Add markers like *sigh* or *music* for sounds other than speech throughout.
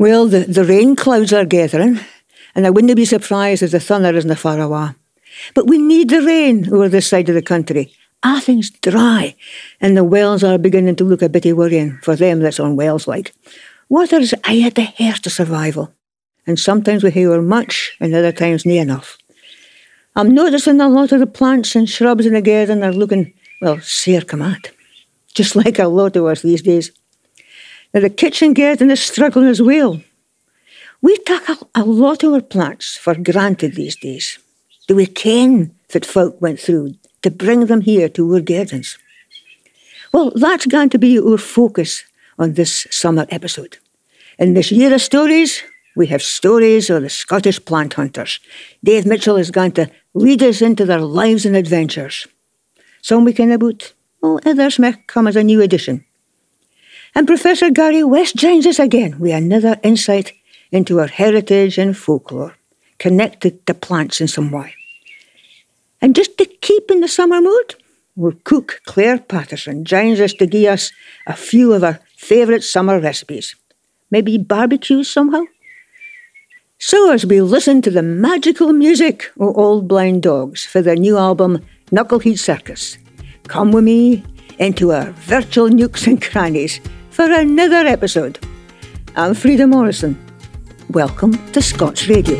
Well, the, the rain clouds are gathering, and I wouldn't be surprised if the thunder isn't far away. But we need the rain over this side of the country. Ah, Everything's dry, and the wells are beginning to look a bit worrying for them that's on wells like. Water's aye at the hairst of survival, and sometimes we hear much, and other times near enough. I'm noticing a lot of the plants and shrubs in the garden are looking, well, sair command, just like a lot of us these days. Now, the kitchen garden is struggling as well. We take a, a lot of our plants for granted these days. Do we ken that folk went through to bring them here to our gardens? Well, that's going to be our focus on this summer episode. In this year of stories, we have stories of the Scottish plant hunters. Dave Mitchell is going to lead us into their lives and adventures. Some we can about, oh, others may come as a new addition. And Professor Gary West joins us again with another insight into our heritage and folklore, connected to plants in some way. And just to keep in the summer mood, our cook Claire Patterson joins us to give us a few of our favourite summer recipes. Maybe barbecue somehow? So as we listen to the magical music of Old Blind Dogs for their new album Knucklehead Circus, come with me into our virtual nooks and crannies for another episode. I'm Frida Morrison. Welcome to Scots Radio.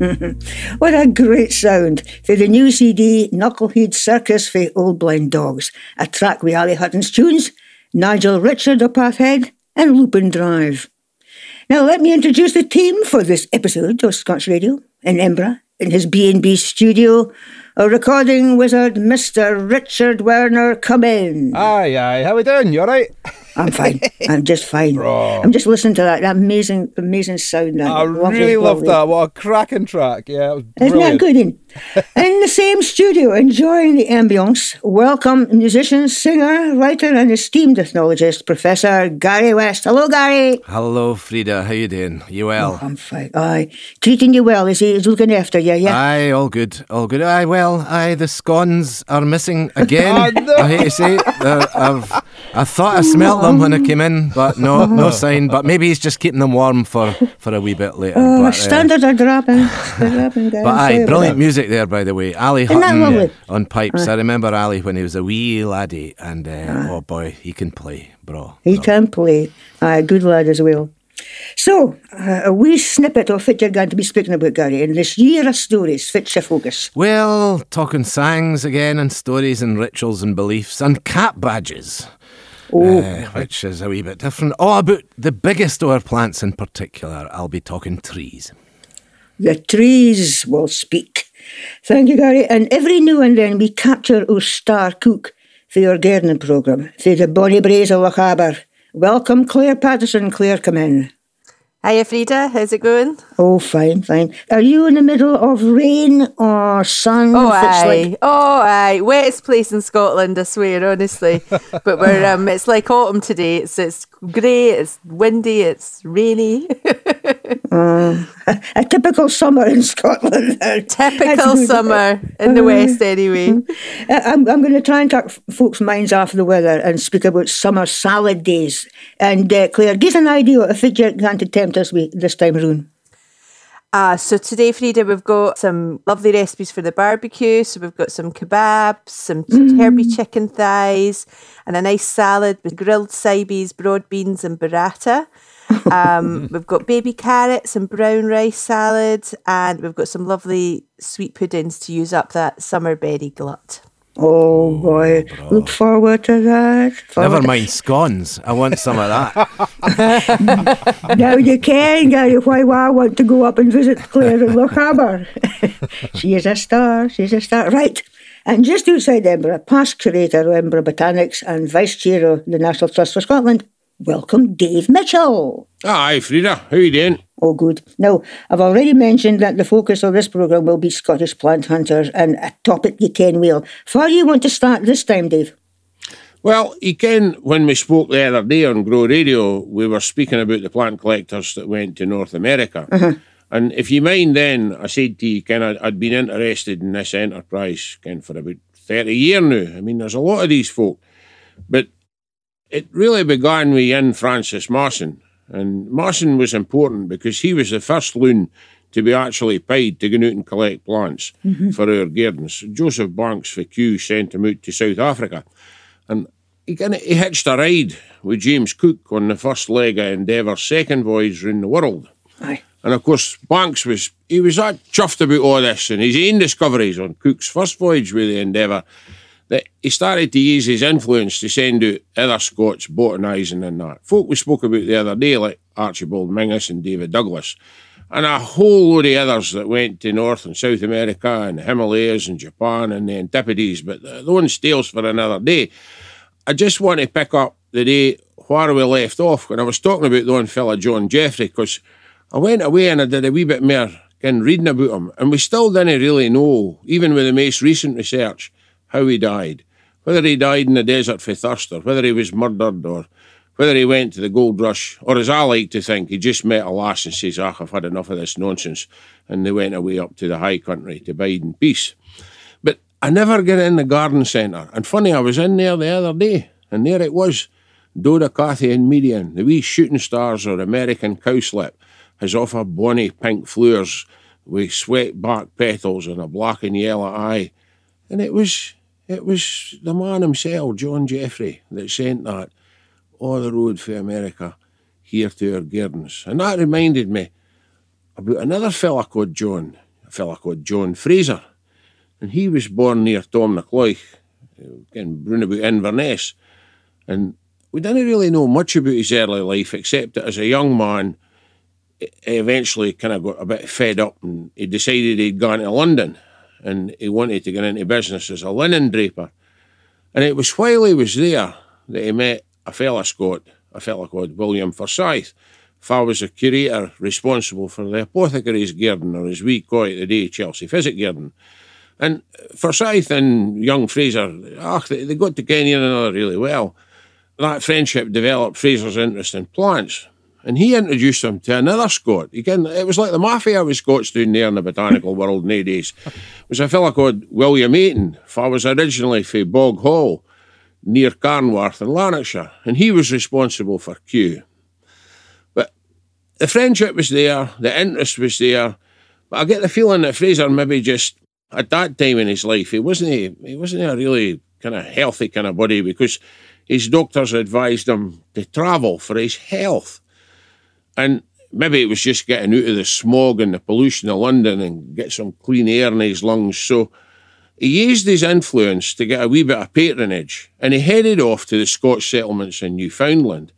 *laughs* what a great sound for the new CD Knucklehead Circus for Old Blind Dogs, a track with Ali Hutton's tunes, Nigel Richard of Pathhead, and Lupin Drive. Now let me introduce the team for this episode of Scots Radio in Edinburgh in his B&B studio. A recording wizard, Mr. Richard Werner, come in. Aye, aye. How we doing? You all right? I'm fine. *laughs* I'm just fine. Bro. I'm just listening to that, that amazing, amazing sound. That I lovely, really love that. What a cracking track. Yeah, it was Isn't that good? In? *laughs* in the same studio, enjoying the ambience, welcome musician, singer, writer, and esteemed ethnologist, Professor Gary West. Hello, Gary. Hello, Frida. How you doing? You well? Oh, I'm fine. Aye. Treating you well. Is he is looking after you? Yeah. Aye, all good, all good. Aye, well, aye, the scones are missing *laughs* again. Oh, no. I hate to say it. Uh, I've, I thought I smelt them when I came in, but no, no *laughs* sign. But maybe he's just keeping them warm for, for a wee bit later. Oh, but, uh, standards are dropping. Dropping, but aye, brilliant music there, by the way. Ali Isn't Hutton on pipes. I remember Ali when he was a wee laddie, and uh, oh boy, he can play, bro. He bro. can play. Aye, good lad as well. So, uh, a wee snippet of what you're going to be speaking about, Gary, in this year of stories, fits your focus. Well, talking sangs again, and stories and rituals and beliefs, and cat badges. Oh, uh, which is a wee bit different. Oh, about the biggest of our plants in particular, I'll be talking trees. the trees will speak. Thank you, Gary. And every now and then we capture our star cook for your gardening programme, for the Bonnie Braes of Lochaber. Welcome, Claire Patterson. Claire, come in. Hiya, Frida. How's it going? Oh, fine, fine. Are you in the middle of rain or sun? Oh, aye. like- Oh, aye. Wettest place in Scotland, I swear, honestly. *laughs* but we're um, it's like autumn today. It's it's grey. It's windy. It's rainy. *laughs* *laughs* a typical summer in Scotland. *laughs* Typical summer in the west, anyway. Uh, I'm, I'm going to try and f- folks' minds off the weather and speak about summer salad days. And uh, Claire, give an idea of what you're going to tempt us with this time round. Ah, so today, Frida, we've got some lovely recipes for the barbecue. So we've got some kebabs, some herby chicken thighs, and a nice salad with grilled sibes, broad beans, and burrata. Um, we've got baby carrots and brown rice salad, and we've got some lovely sweet puddings to use up that summer berry glut. Oh boy, look forward to that. Forward Never mind scones. I want some of that. *laughs* Now you can, Gary, why would I want to go up and visit Claire in Lochaber? *laughs* she is a star, she's a star. Right. And just outside Edinburgh, past curator of Edinburgh Botanics and vice chair of the National Trust for Scotland, welcome Dave Mitchell. Hi, Frida. How you doing? Oh, good. Now, I've already mentioned that the focus of this programme will be Scottish plant hunters and a topic you can well. Where do you want to start this time, Dave? Well, you can, when we spoke the other day on Grow Radio, we were speaking about the plant collectors that went to North America. Uh-huh. And if you mind, then I said to you, Ken, I'd, I'd been interested in this enterprise, Ken, for about 30 years now. I mean, there's a lot of these folk. But it really began with Ian Francis Masson. And Masson was important because he was the first loon to be actually paid to go out and collect plants mm-hmm. for our gardens. Joseph Banks for Kew sent him out to South Africa. And he, kinda, he hitched a ride with James Cook on the first leg of Endeavour's second voyage round the world. Aye. And of course, Banks was he was that chuffed about all this and his own discoveries on Cook's first voyage with the Endeavour that he started to use his influence to send out other Scots botanising and that. Folk we spoke about the other day, like Archibald Menzies and David Douglas, and a whole load of others that went to North and South America and the Himalayas and Japan and the Antipodes, but th- those tales for another day. I just want to pick up the day where we left off when I was talking about the one fella, John Jeffrey, because I went away and I did a wee bit more in reading about him, and we still didn't really know, even with the most recent research, how he died. Whether he died in the desert for thirst, or whether he was murdered, or whether he went to the gold rush, or as I like to think, he just met a lass and says, Ah, I've had enough of this nonsense, and they went away up to the high country to bide in peace. But I never get in the garden centre. And funny, I was in there the other day, and there it was. Dodecatheon meadia, the wee shooting stars or American cowslip, has off her bonny pink flowers with sweat back petals and a black and yellow eye. And it was it was the man himself, John Jeffrey, that sent that all the road for America here to our gardens. And that reminded me about another fella called John, a fella called John Fraser. And he was born near Tomnacloich, in Brunabout Inverness. And we didn't really know much about his early life, except that as a young man, he eventually kind of got a bit fed up and he decided he'd gone to London. And he wanted to get into business as a linen draper. And it was while he was there that he met a fellow Scot, a fella called William Forsyth. Fa was a curator responsible for the apothecary's garden, or as we call it today, Chelsea Physic Garden. And Forsyth and young Fraser, they, they got to ken one another really well. That friendship developed Fraser's interest in plants. And he introduced him to another Scot. Again, it was like the mafia with Scots doing there in the botanical world nowadays. It was a fella called William Aiton. I was originally from Bog Hall, near Carnwath in Lanarkshire, and he was responsible for Kew. But the friendship was there, the interest was there, but I get the feeling that Fraser maybe just at that time in his life he wasn't a, he wasn't a really kind of healthy kind of body because his doctors advised him to travel for his health. And maybe it was just getting out of the smog and the pollution of London and get some clean air in his lungs. So he used his influence to get a wee bit of patronage and he headed off to the Scotch settlements in Newfoundland.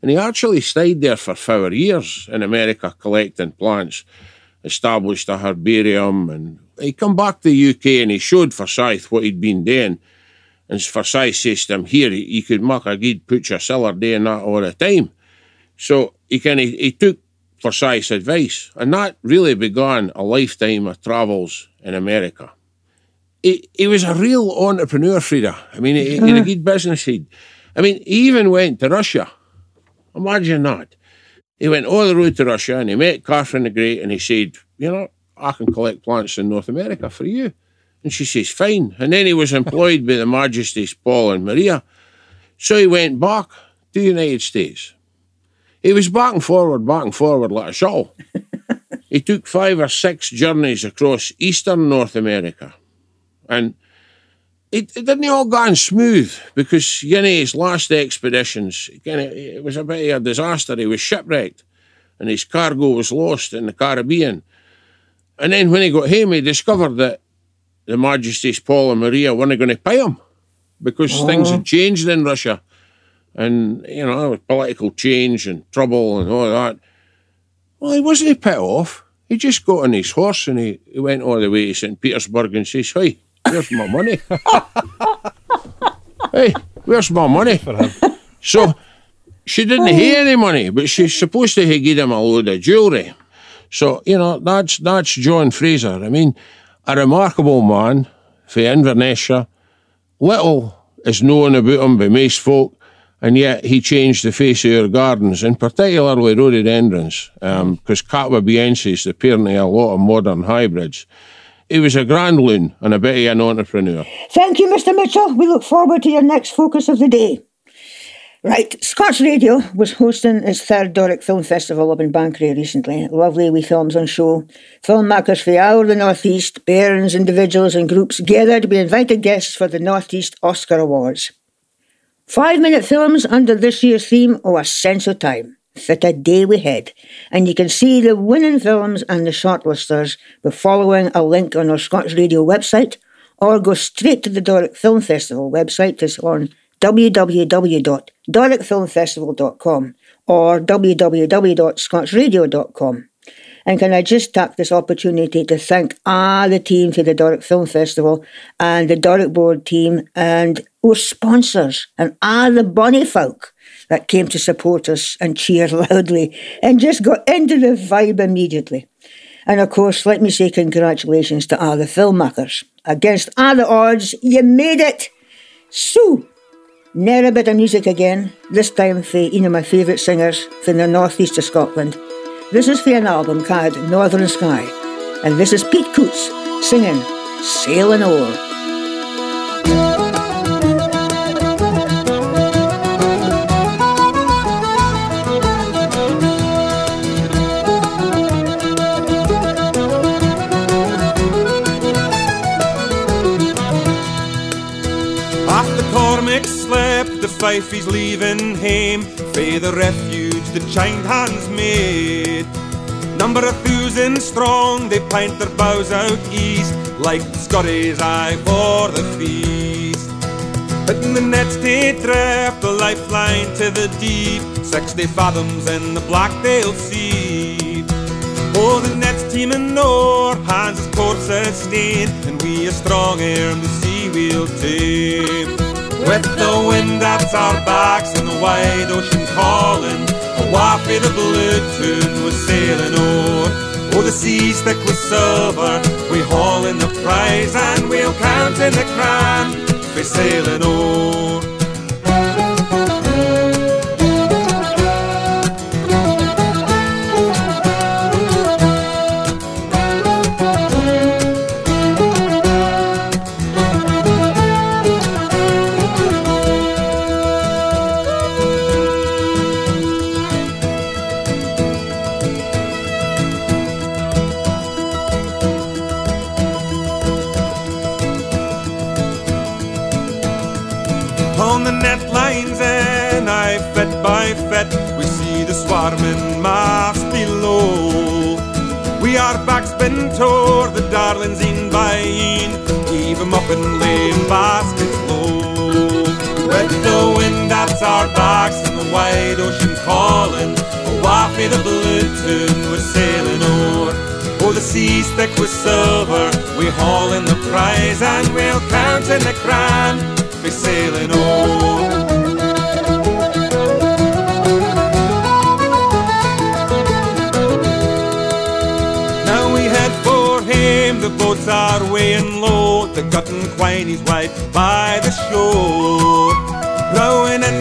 And he actually stayed there for four years in America collecting plants, established a herbarium, and he come back to the UK and he showed Forsyth what he'd been doing. And Forsyth says to him, Here, you could make a good put your cellar doing that all the time. So he kind of he took Forsyth's advice, and that really began a lifetime of travels in America. He, he was a real entrepreneur, Frida. I mean, he, he had a uh-huh. good business head. I mean, he even went to Russia. Imagine that. He went all the road to Russia and he met Catherine the Great and he said, You know, I can collect plants in North America for you. And she says, Fine. And then he was employed by the Majesties Paul and Maria. So he went back to the United States. He was back and forward, back and forward like a shuttle. *laughs* he took five or six journeys across eastern North America. And it, it didn't all go on smooth because you know, his last expeditions, again, it, it was a bit of a disaster. He was shipwrecked and his cargo was lost in the Caribbean. And then when he got home, he discovered that the Majesties Paul and Maria weren't going to pay him because things had oh. changed in Russia. And, you know, there was political change and trouble and all that. Well, he wasn't put off. He just got on his horse and he, he went all the way to St. Petersburg and says, Hey, where's my money? *laughs* hey, where's my money? For him. So she didn't have any money, but she's supposed to have given him a load of jewellery. So, you know, that's that's John Fraser. I mean, a remarkable man for Inverness. Little is known about him by most folk, and yet he changed the face of our gardens, and particularly rhododendrons, because um, Catawbiensis, the parent of a lot of modern hybrids. He was a grand loon and a bit of an entrepreneur. Thank you, Mr. Mitchell. We look forward to your next focus of the day. Right, Scots Radio was hosting its third Doric Film Festival up in Banchory recently. Lovely wee films on show. Filmmakers from all the North East, individuals and groups gathered to be invited guests for the North East Oscar Awards. Five minute films under this year's theme of a sense of time. Fit a day we had. And you can see the winning films and the shortlisters by following a link on our Scots Radio website or go straight to the Doric Film Festival website. It's on www.doricfilmfestival.com or www.scotsradio.com. And can I just take this opportunity to thank all the team for the Doric Film Festival and the Doric Board team and our sponsors and all the bonny folk that came to support us and cheer *laughs* loudly and just got into the vibe immediately. And of course, let me say congratulations to all the filmmakers. Against all the odds, you made it! So, Ne'er a bit of music again, this time for one of my favourite singers from the northeast of Scotland. This is for an album called Northern Sky, and this is Pete Coutts singing Sailing O'er. The fife he's leaving hame Fae the refuge the chained hands made. Number a thousand strong, they pint their bows out east Like Scotty's eye for the feast. But in the nets they drift, the lifeline to the deep Sixty fathoms in the Blackdale Sea Oh, the net's teeming o'er, hands as course as stain, and we are strong ere the sea will tame. With the wind at our backs and the wide ocean calling, a waft of the blue tune was sailing o'er. Oh, the sea's thick with silver, we haul in the prize and we'll count in the crown, we sailing o'er. And 'em baskets low. With the wind at our backs and the wide ocean calling, a waft of blue tune we're sailing o'er. Oh, the sea's thick with silver, we haul in the prize and we'll count in the crown, We're sailing o'er. The boats are weighing low, the gut and quine is wide by the shore. Rowing and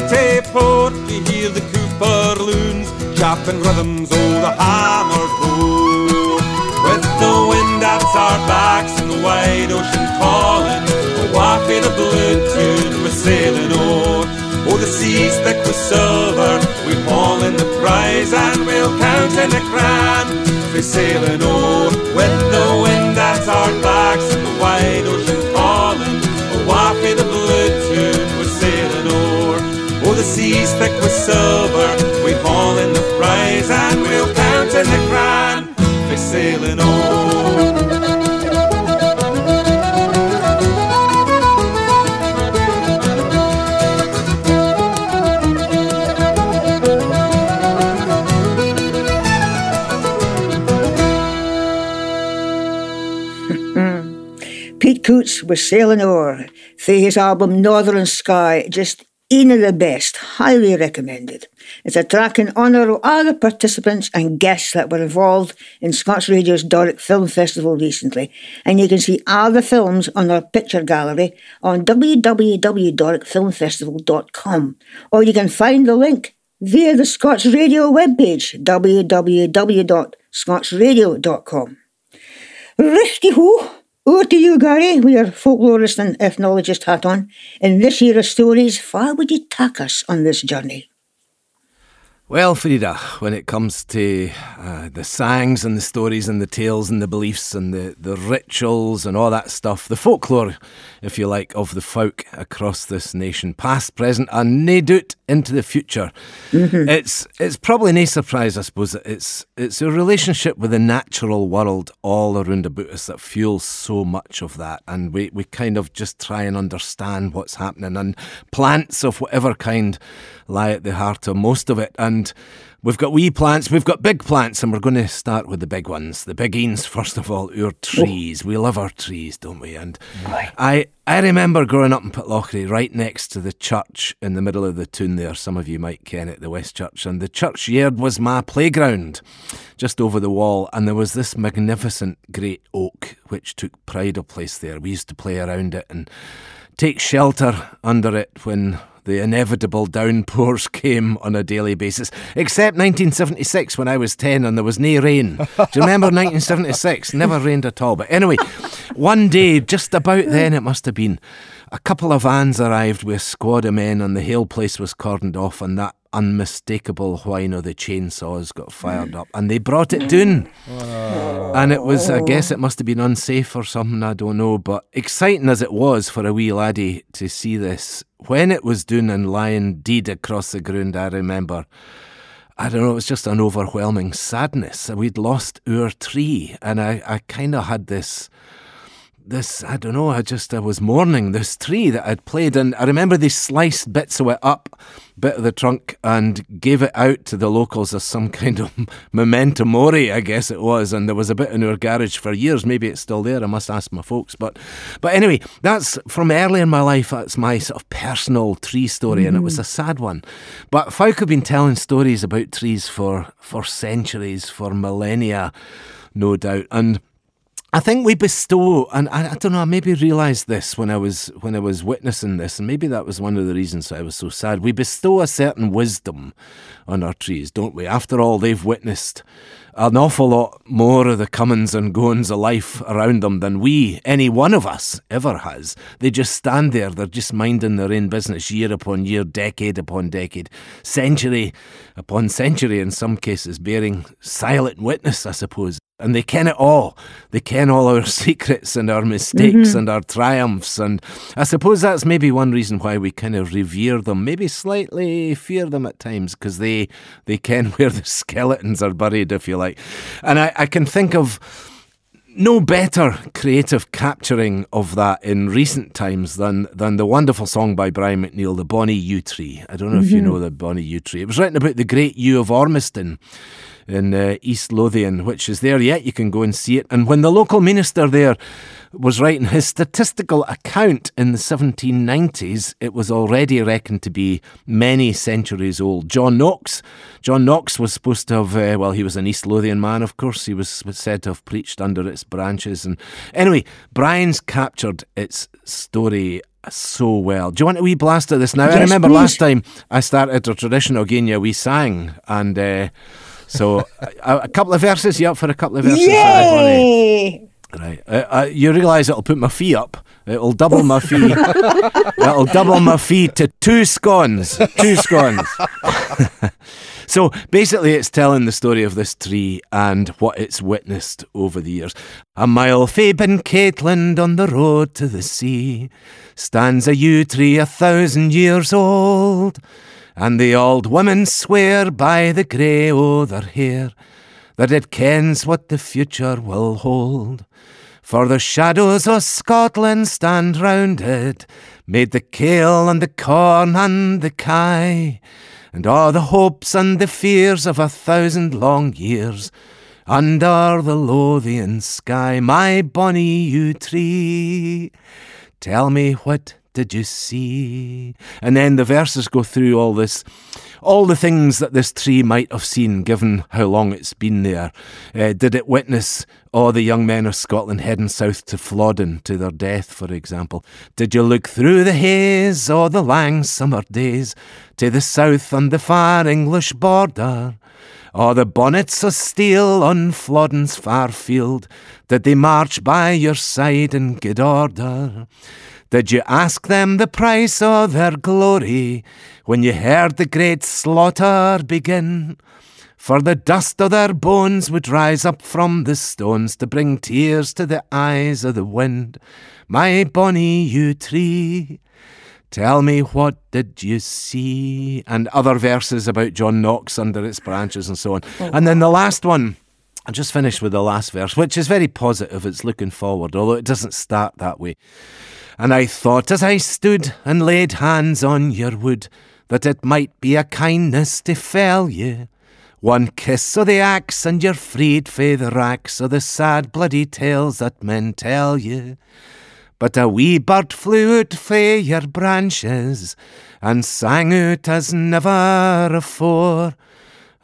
port, we hear the cooper loons, chapping rhythms, oh the hammers roll. With the wind at our backs and the wide ocean calling, a waft the blue tune we're sailing o'er. Oh, the sea's thick with silver, we haul in the prize and we'll count in the crown, we're sailing o'er. With the wind thick with silver, we haul in the prize and we'll count in the crown, we're sailing o'er. *laughs* Pete Coutts was sailing o'er. Through his album Northern Sky, just of the best, highly recommended. It's a track in honour of all the participants and guests that were involved in Scots Radio's Doric Film Festival recently, and you can see all the films on our picture gallery on www.doricfilmfestival.com, or you can find the link via the Scots Radio webpage, www.scotsradio.com. Righty ho! Over to you, Gary, with your folklorist and ethnologist hat on. In this year of stories, far would you take us on this journey? Well, Frida, when it comes to uh, the sayings and the stories and the tales and the beliefs and the, the rituals and all that stuff, the folklore, if you like, of the folk across this nation, past, present, and nae doot into the future, it's it's probably no surprise, I suppose, that it's it's a relationship with the natural world all around about us that fuels so much of that, and we we kind of just try and understand what's happening, and plants of whatever kind lie at the heart of most of it. And we've got wee plants, we've got big plants, and we're going to start with the big ones. The big eens, *laughs* first of all, our oh. trees. We love our trees, don't we? And I I remember growing up in Pitlochry, right next to the church in the middle of the town there. Some of you might ken it, the West Church. And the churchyard was my playground just over the wall. And there was this magnificent great oak which took pride of place there. We used to play around it and take shelter under it when the inevitable downpours *laughs* came on a daily basis, except 1976 when I was 10 and there was no rain. Do you remember 1976? Never rained at all. But anyway, one day, just about then it must have been, a couple of vans arrived with a squad of men and the whole place was cordoned off and that unmistakable whine of the chainsaws got fired up and they brought it down. Oh. And it was, I guess it must have been unsafe or something, I don't know. But exciting as it was for a wee laddie to see this, when it was doing and lying dead across the ground, I remember. I don't know, it was just an overwhelming sadness. We'd lost our tree, and I, I kind of had this this, I don't know, I just, I was mourning this tree that I'd played. And I remember they sliced bits of it up, bit of the trunk, and gave it out to the locals as some *laughs* kind of memento mori, I guess it was. And there was a bit in our garage for years. Maybe it's still there. I must ask my folks. But, but anyway, that's from early in my life. That's my sort of personal tree story, mm-hmm. and it was a sad one. But Folk have been telling stories about trees for, for centuries, for millennia, no doubt. And I think we bestow, and I, I, don't know. I maybe realised this when I was when I was witnessing this, and maybe that was one of the reasons why I was so sad. We bestow a certain wisdom on our trees, don't we? After all, they've witnessed an awful lot more of the comings and goings of life around them than we, any one of us, ever has. They just stand there. They're just minding their own business, year upon year, decade upon decade, century upon century, in some cases, bearing silent witness, I suppose and they ken it all. They ken all our *laughs* secrets and our mistakes mm-hmm. and our triumphs. And I suppose that's maybe one reason why we kind of revere them, maybe slightly fear them at times, because they, they ken *laughs* where the skeletons are buried, if you like. And I, I can think of no better creative capturing of that in recent times than than the wonderful song by Brian McNeill, The Bonnie Yew Tree. I don't know mm-hmm. if you mm-hmm. know the Bonnie Yew Tree. It was written about the great yew of Ormiston in uh, East Lothian, which is there yet. You can go and see it. And when the local minister there was writing his statistical account in the 1790s, it was already reckoned to be many centuries old. John Knox, John Knox was supposed to have, uh, well, he was an East Lothian man, of course. He was said to have preached under its branches. And anyway, Brian's captured its story so well. Do you want a wee blast of this now? Yes, I remember please. last time I started a tradition again, yeah, we sang and. Uh, so a, a, couple of verses. You up for a couple of verses? Yay! Right. Uh, uh, you realise it'll put my fee up. It'll double my fee. *laughs* it'll double my fee to two scones. Two scones. *laughs* so basically, it's telling the story of this tree and what it's witnessed over the years. A mile fae Pencaitland on the road to the sea stands a yew tree a thousand years old. And the old women swear by the grey o' their hair that it kens what the future will hold. For the shadows o' Scotland stand round it, made the kale and the corn and the kye, and all the hopes and the fears of a thousand long years under the Lothian sky. My bonny yew tree, tell me what did you see? And then the verses go through all this, all the things that this tree might have seen, given how long it's been there. Uh, did it witness all the young men of Scotland heading south to Flodden to their death, for example? Did you look through the haze o' the lang summer days to the south and the far English border? Or the bonnets of steel on Flodden's far field, did they march by your side in good order? Did you ask them the price of their glory when you heard the great slaughter begin? For the dust of their bones would rise up from the stones to bring tears to the eyes of the wind. My bonny yew tree, tell me what did you see? And other verses about John Knox under its branches and so on. And then the last one. I just finished with the last verse, which is very positive. It's looking forward, although it doesn't start that way. And I thought as I stood and laid hands on your wood that it might be a kindness to fell ye. One kiss o' the axe and you're freed fae the racks o' the sad bloody tales that men tell ye. But a wee bird flew out fae your branches and sang out as never afore.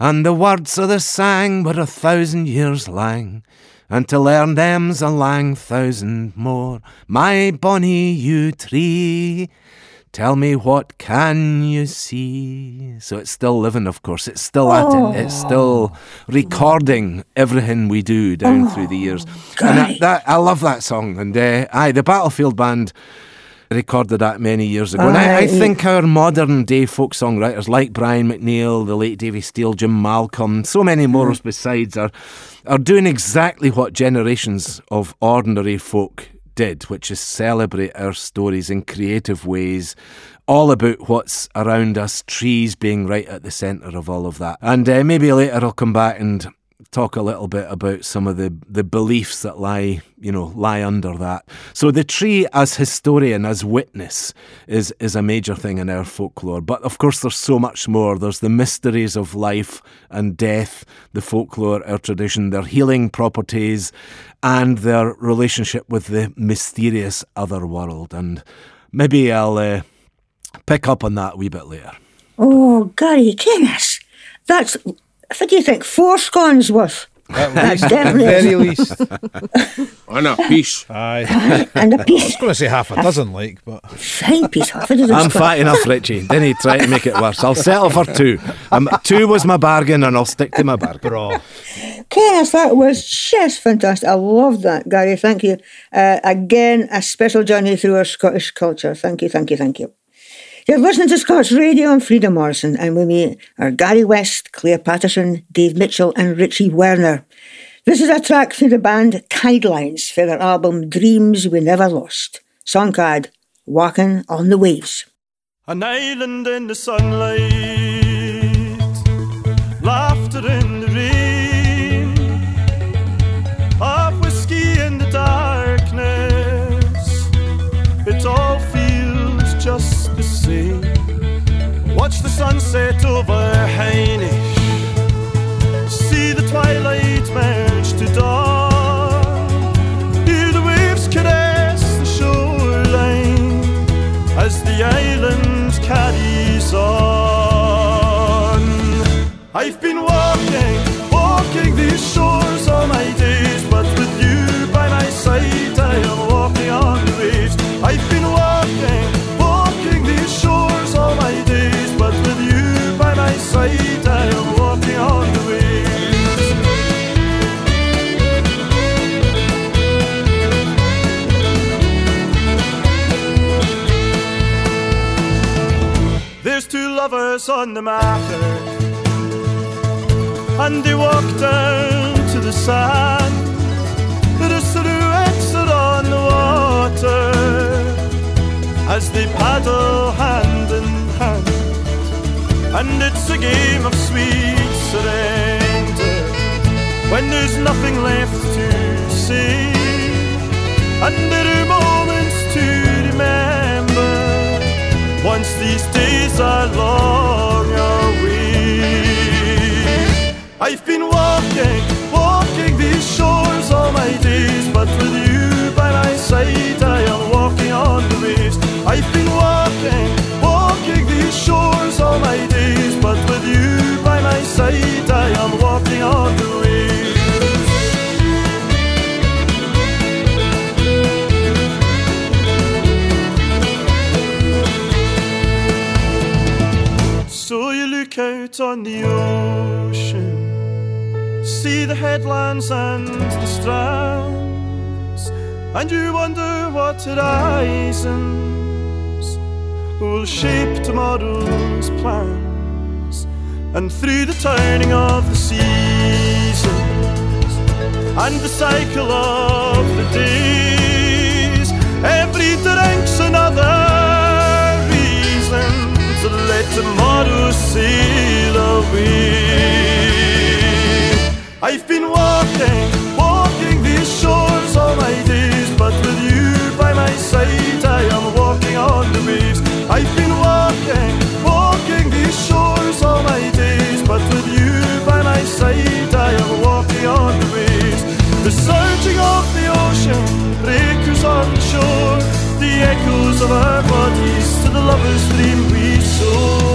And the words o' the sang were a thousand years lang and to learn them's a lang thousand more. My bonny yew tree, tell me what can you see? So it's still living, of course. It's still oh. at it. It's still recording everything we do down oh. through the years. And that, that, I love that song. And uh, aye, the Battlefield Band recorded that many years ago. And I, I, think our modern day folk songwriters like Brian McNeill, the late Davy Steele, Jim Malcolm, so many more mm. besides are are doing exactly what generations of ordinary folk did, which is celebrate our stories in creative ways, all about what's around us, trees being right at the centre of all of that. And uh, maybe later I'll come back and talk a little bit about some of the, the beliefs that lie, you know, lie under that. So the tree as historian, as witness, is is a major thing in our folklore. But of course, there's so much more. There's the mysteries of life and death, the folklore, our tradition, their healing properties, and their relationship with the mysterious other world. And maybe I'll uh, pick up on that a wee bit later. Oh, Gary Kennis, that's what do you think? Four scones worth. At That's least, at the definitely very least. *laughs* On a piece. Aye. *laughs* and a I was piece, going to say half a dozen, like, but fine piece, half a dozen I'm scones. fat enough, Richie. Didn't he tried to make it worse? I'll settle for two. Um, two was my bargain, and I'll stick to my bargain. bro. Kenneth, that was just fantastic. I love that, Gary. Thank you. Uh, again, a special journey through our Scottish culture. Thank you, thank you, thank you. You're listening to Scots Radio and Frida Morrison, and with me are Gary West, Claire Patterson, Dave Mitchell, and Richie Werner. This is a track from the band Tidelines for their album Dreams We Never Lost. Song card Walking on the Waves. An island in the sunlight, Watch the sunset over Heinisch, see the twilight merge to dawn. Hear the waves caress the shoreline as the island carries on. I've been two on the marker, and they walk down to the sand. Their silhouettes are on the water as they paddle hand in hand, and it's a game of sweet surrender when there's nothing left to say, and there are once these days are long away. I've been walking, walking these shores all my days, but with you by my side, I am walking on the waves. I've been walking, walking these shores all my days, but with you by my side, on the ocean, see the headlands and the strands, and you wonder what horizons will shape tomorrow's plans. And through the turning of the seasons and the cycle of the days, every drink's another let tomorrow sail away. I've been walking, walking these shores all my days, but with you by my side, I am walking on the waves. I've been walking, walking these shores all my days, but with you by my side, I am walking on the waves. The surging of the ocean, echoes of our bodies to the lover's dream we soar.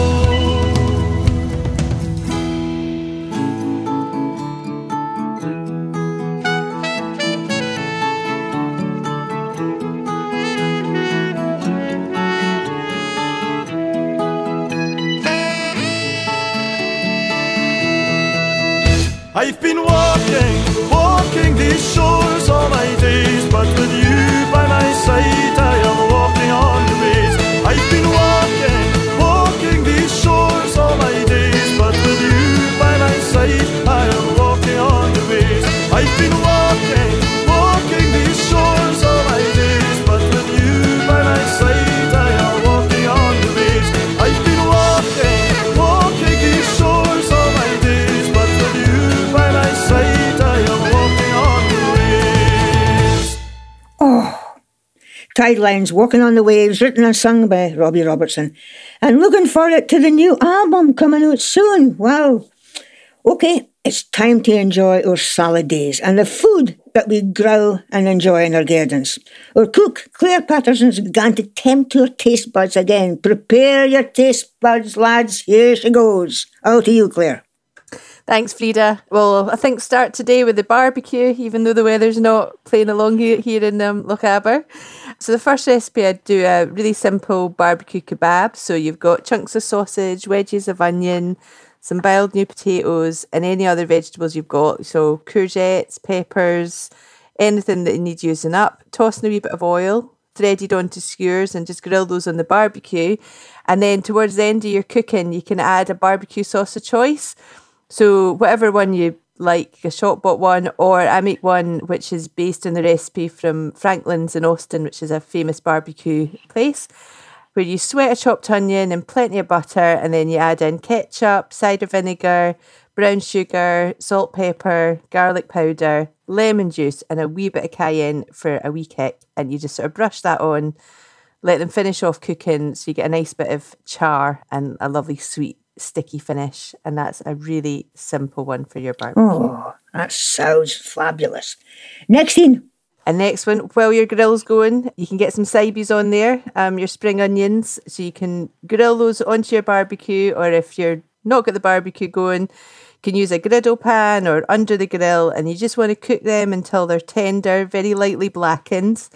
I've been walking, walking these shores all my days, but with you by my side, tide lines, walking on the waves, written and sung by Robbie Robertson. And looking forward to the new album coming out soon. Wow. Okay, it's time to enjoy our salad days and the food that we grow and enjoy in our gardens. Our cook, Claire Patterson's began to tempt your taste buds again. Prepare your taste buds, lads. Here she goes. Out to you, Claire. Thanks, Frida. Well, I think start today with the barbecue, even though the weather's not playing along here, in um, Lochaber. So the first recipe, I'd do a really simple barbecue kebab. So you've got chunks of sausage, wedges of onion, some boiled new potatoes, and any other vegetables you've got. So courgettes, peppers, anything that you need using up. Toss in a wee bit of oil, threaded onto skewers, and just grill those on the barbecue. And then towards the end of your cooking, you can add a barbecue sauce of choice. So whatever one you like, a shop bought one, or I make one which is based on the recipe from Franklin's in Austin, which is a famous barbecue place, where you sweat a chopped onion and plenty of butter, and then you add in ketchup, cider vinegar, brown sugar, salt, pepper, garlic powder, lemon juice, and a wee bit of cayenne for a wee kick, and you just sort of brush that on. Let them finish off cooking so you get a nice bit of char and a lovely sweet sticky finish, and that's a really simple one for your barbecue. Oh, that sounds fabulous. Next thing. And next one, while your grill's going, you can get some sibes on there, um, your spring onions, so you can grill those onto your barbecue, or if you're not got the barbecue going, you can use a griddle pan or under the grill, and you just want to cook them until they're tender, very lightly blackened,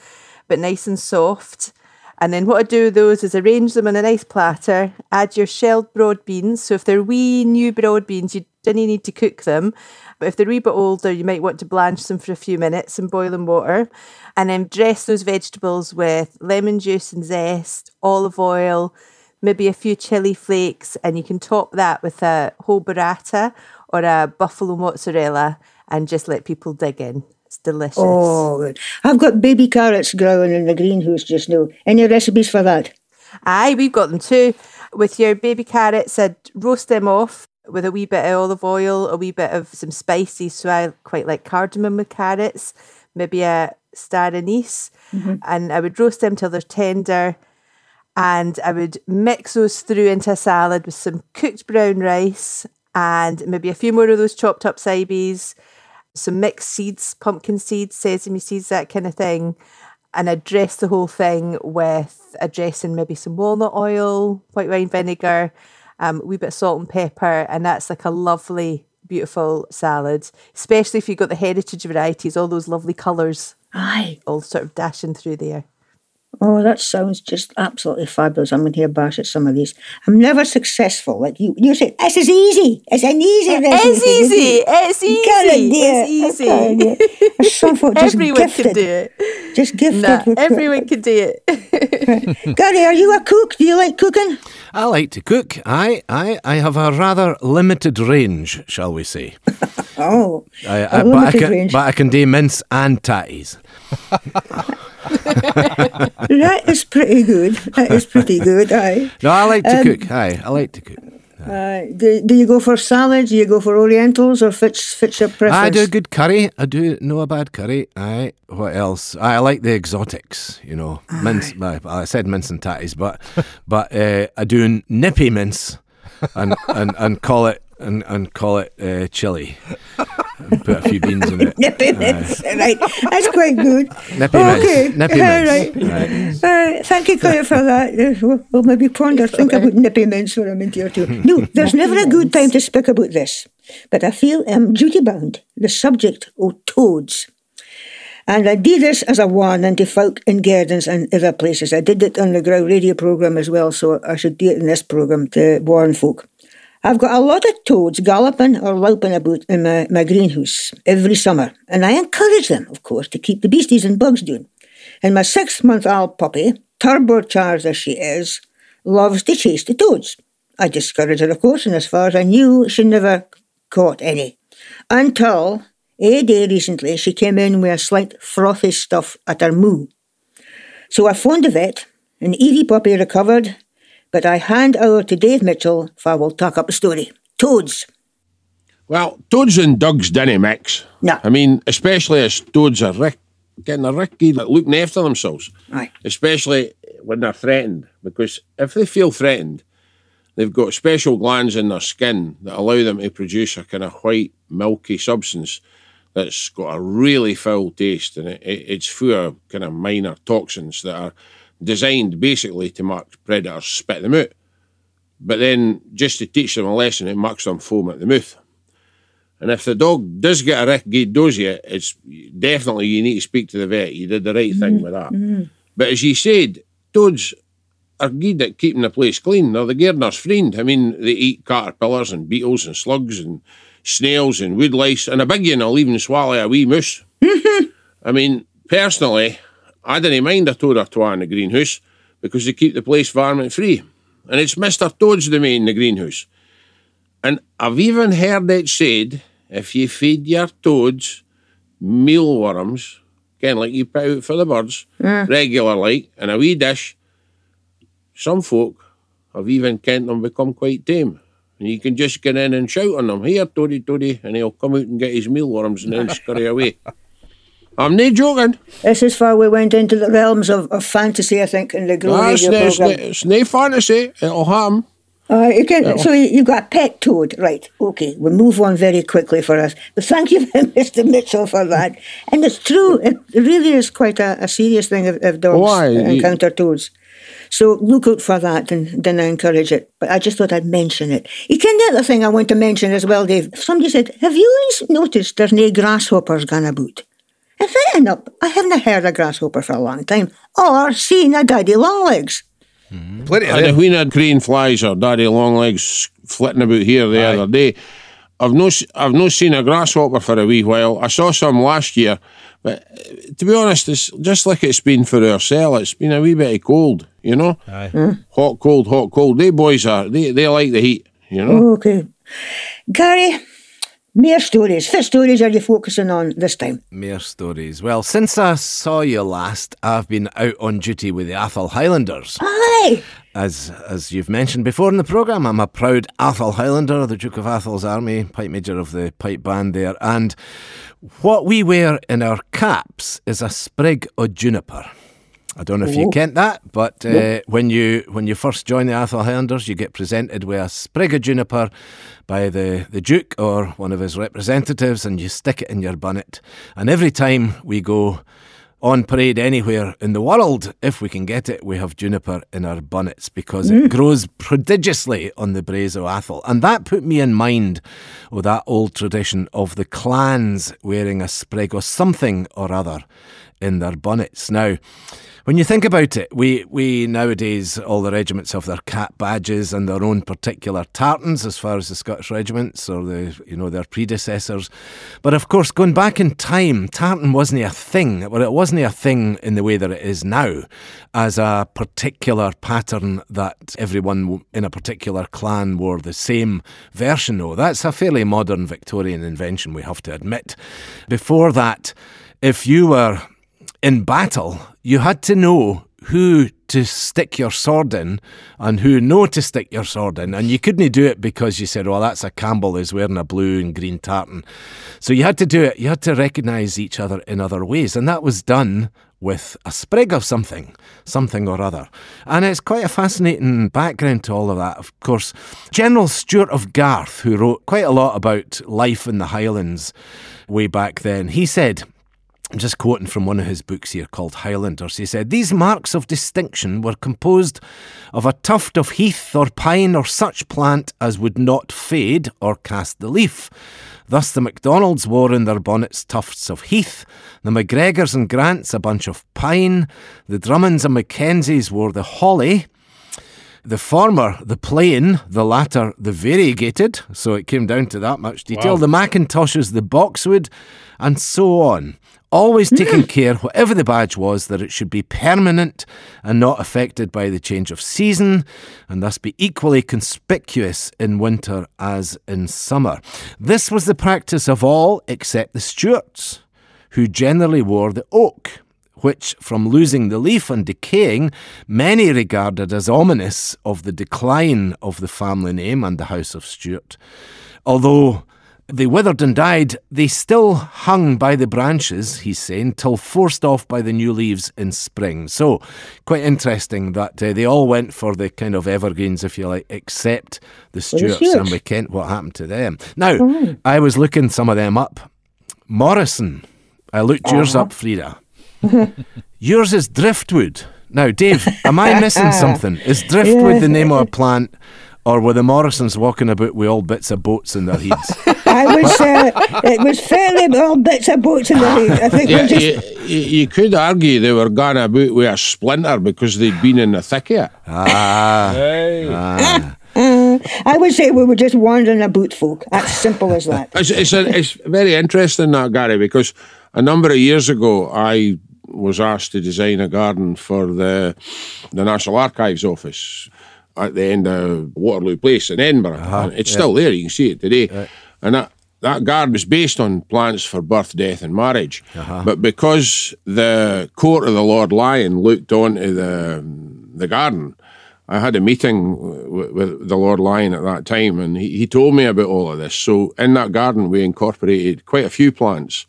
but nice and soft. And then what I do with those is arrange them on a nice platter, add your shelled broad beans. So if they're wee new broad beans, you don't need to cook them. But if they're a wee bit older, you might want to blanch them for a few minutes in boiling water. And then dress those vegetables with lemon juice and zest, olive oil, maybe a few chili flakes, and you can top that with a whole burrata or a buffalo mozzarella and just let people dig in. Delicious. Oh, good. I've got baby carrots growing in the greenhouse just now. Any recipes for that? Aye, we've got them too. With your baby carrots, I'd roast them off with a wee bit of olive oil, a wee bit of some spices. So I quite like cardamom with carrots, maybe a star anise, Mm-hmm. and I would roast them till they're tender. And I would mix those through into a salad with some cooked brown rice and maybe a few more of those chopped up sibes, some mixed seeds, pumpkin seeds, sesame seeds, that kind of thing. And I dress the whole thing with a dressing, maybe some walnut oil, white wine vinegar, um, a wee bit of salt and pepper, and that's like a lovely, beautiful salad. Especially if you've got the heritage varieties, all those lovely colours Aye. all sort of dashing through there. Oh, that sounds just absolutely fabulous. I'm going to hear bash at some of these. I'm never successful. Like you, you say, this is easy. It's an easy recipe. It's easy. It's easy. Get it, dear. It's easy. dear. Some folk just Everyone gifted. can do it. Just gifted. Nah, with everyone can do it. Gary, are you a cook? Do you like cooking? I like to cook. I, I, I have a rather limited range, shall we say. *laughs* Oh, I, A I, but, I limited can, range. but I can do mince and tatties. *laughs* *laughs* that is pretty good. That is pretty good. Aye. No, I like to Um, cook. Aye, I like to cook. Uh, do, do you go for salads? Do you go for Orientals or fits fits your preference? I do a good curry. I do know a bad curry. Aye. What else? I like the exotics. You know, mince. Well, I said mince and tatties, but *laughs* but uh, I do nippy mince, and and, and call it and, and call it uh, chili. And put a few beans in it. *laughs* Nippy mince, right? That's quite good. Nippy okay. mince. Nippy all right. Right. Uh, thank you, Claire, for that. Uh, We'll, we'll maybe ponder, think about nippy mince for a minute or two. No, *laughs* there's never a good time to speak about this, but I feel I'm duty bound. The subject of toads. And I do this as a warning to folk in gardens and other places. I did it on the Grow radio programme as well, so I should do it in this programme to warn folk. I've got a lot of toads galloping or loping about in my, my greenhouse every summer, and I encourage them, of course, to keep the beasties and bugs down. And my six month old puppy, turbocharged as she is, loves to chase the toads. I discouraged her, of course, and as far as I knew, she never caught any. Until a day recently, she came in with a slight frothy stuff at her moo. So I phoned the vet, and Evie puppy recovered, but I hand over to Dave Mitchell for we'll talk up the story. Toads. Well, toads and dugs didn't mix. No. I mean, especially as toads are rick, getting a ricky looking after themselves, Aye. especially when they're threatened. Because if they feel threatened, they've got special glands in their skin that allow them to produce a kind of white, milky substance that's got a really foul taste, and it, it, it's full of kind of minor toxins that are designed basically to mark predators spit them out. But then, just to teach them a lesson, it makes them foam at the mouth. And if the dog does get a rickety dosia, it's definitely you need to speak to the vet. You did the right thing mm-hmm. with that. Mm-hmm. But as you said, toads are good at keeping the place clean. They're the gardener's friend. I mean, they eat caterpillars and beetles and slugs and snails and woodlice, and a big one will even swallow a wee mouse. *laughs* I mean, personally, I didn't mind a toad or two in the greenhouse because they keep the place varmint free. And it's Mr. Toad's domain, in the greenhouse. And I've even heard it said if you feed your toads mealworms, again, like you put out for the birds, regular like, in a wee dish, some folk have even kent them become quite tame. And you can just get in and shout on them, here, Toady, Toady, and he'll come out and get his mealworms and then scurry away. *laughs* I'm not joking. This is far we went into the realms of, of fantasy, I think, in the Grow Ah, it's, Radio no, it's, no, programme. it's no fantasy. It'll happen. Uh, you can, so you- you've got a pet toad, right? Okay, we'll move on very quickly for us. But thank you, *laughs* Mr. Mitchell, for that. And it's true, it really is quite a, a serious thing if, if dogs Why? You- encounter toads. So look out for that and then I encourage it. But I just thought I'd mention it. You can the other thing I want to mention as well, Dave. Somebody said, Have you noticed there's no grasshoppers gone about? And fair enough, I haven't heard a grasshopper for a long time, or seen a daddy longlegs. Plenty of And if them. we had crane flies or daddy longlegs flitting about here the other day, I've no, s- I've no seen a grasshopper for a wee while. I saw some last year, but uh, to be honest, it's just like it's been for our cell. It's been a wee bit of cold, you know. Aye. Hot, cold, hot, cold. They boys are they, they like the heat, you know. Okay. Gary, more stories. What stories are you focusing on this time? Mere stories. Well, since I saw you last, I've been out on duty with the Atholl Highlanders. Aye! As as you've mentioned before in the programme, I'm a proud Atholl Highlander, the Duke of Atholl's army, pipe major of the pipe band there. And what we wear in our caps is a sprig of juniper. I don't know if you kent that, but uh, when you when you first join the Atholl Highlanders, you get presented with a sprig of juniper by the, the Duke or one of his representatives, and you stick it in your bonnet. And every time we go on parade anywhere in the world, if we can get it, we have juniper in our bonnets because it grows prodigiously on the braes of Atholl. And that put me in mind of that old tradition of the clans wearing a sprig or something or other in their bonnets. Now, when you think about it, we, we nowadays, all the regiments have their cap badges and their own particular tartans as far as the Scottish regiments or the, you know, their predecessors. But of course, going back in time, tartan wasn't a thing. Well, it wasn't a thing in the way that it is now as a particular pattern that everyone in a particular clan wore the same version of. That's a fairly modern Victorian invention, we have to admit. Before that, if you were in battle, you had to know who to stick your sword in and who no to stick your sword in. And you couldn't do it because you said, well, that's a Campbell who's wearing a blue and green tartan. So you had to do it. You had to recognise each other in other ways. And that was done with a sprig of something, something or other. And it's quite a fascinating background to all of that. Of course, General Stewart of Garth, who wrote quite a lot about life in the Highlands way back then, he said, I'm just quoting from one of his books here called Highlanders. He said, These marks of distinction were composed of a tuft of heath or pine or such plant as would not fade or cast the leaf. Thus the Macdonalds wore in their bonnets tufts of heath, the MacGregors and Grants a bunch of pine, the Drummonds and Mackenzies wore the holly, the former, the plain, the latter, the variegated, so it came down to that much detail. The Macintoshes, the boxwood, and so on. Always hmm. taking care, whatever the badge was, that it should be permanent and not affected by the change of season, and thus be equally conspicuous in winter as in summer. This was the practice of all except the Stuarts, who generally wore the oak which, from losing the leaf and decaying, many regarded as ominous of the decline of the family name and the House of Stuart. Although They withered and died. They still hung by the branches, he's saying, till forced off by the new leaves in spring. So, quite interesting that uh, they all went for the kind of evergreens, if you like, except the Stuarts and we can't What happened to them? Now, I was looking some of them up. Morrison. I looked yours up, Frida. *laughs* yours is driftwood. Now, Dave, am I missing *laughs* something? Is driftwood the name of a plant, or were the Morrisons walking about with all bits of boats in their heads? *laughs* I was, uh, it was fairly all bits of boats in the lead. I think Yeah, we just, you, you you could argue they were going about with a splinter because they'd been in the thick of it. ah, Hey. I would say we were just wandering about folk. That's simple as that. It's, it's, a, it's very interesting that Gary because a number of years ago I was asked to design a garden for the the National Archives office at the end of Waterloo Place in Edinburgh. And it's still there; you can see it today. And that that garden was based on plants for birth, death, and marriage. But because the court of the Lord Lyon looked onto the the garden. I had a meeting with, with the Lord Lyon at that time, and he, he told me about all of this. So, in that garden, we incorporated quite a few plants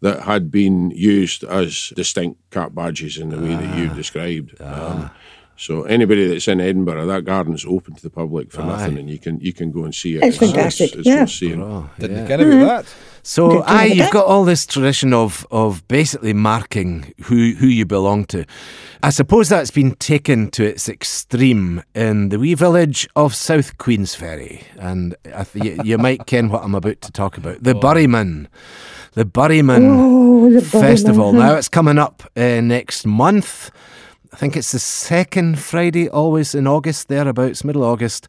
that had been used as distinct cat badges in the way that you described. Um, so, anybody that's in Edinburgh, that garden's open to the public for nothing, and you can you can go and see it. It's fantastic, It's, yeah. worth seeing. Didn't get about that. So, Good to aye, know you've got all this tradition of of basically marking who who you belong to. I suppose that's been taken to its extreme in the wee village of South Queensferry, and I th- you, you might ken what I'm about to talk about. The Burryman, the Burryman Oh, the Burryman, Festival. huh? Now it's coming up uh, next month. I think it's the second Friday, always in August, thereabouts, middle August.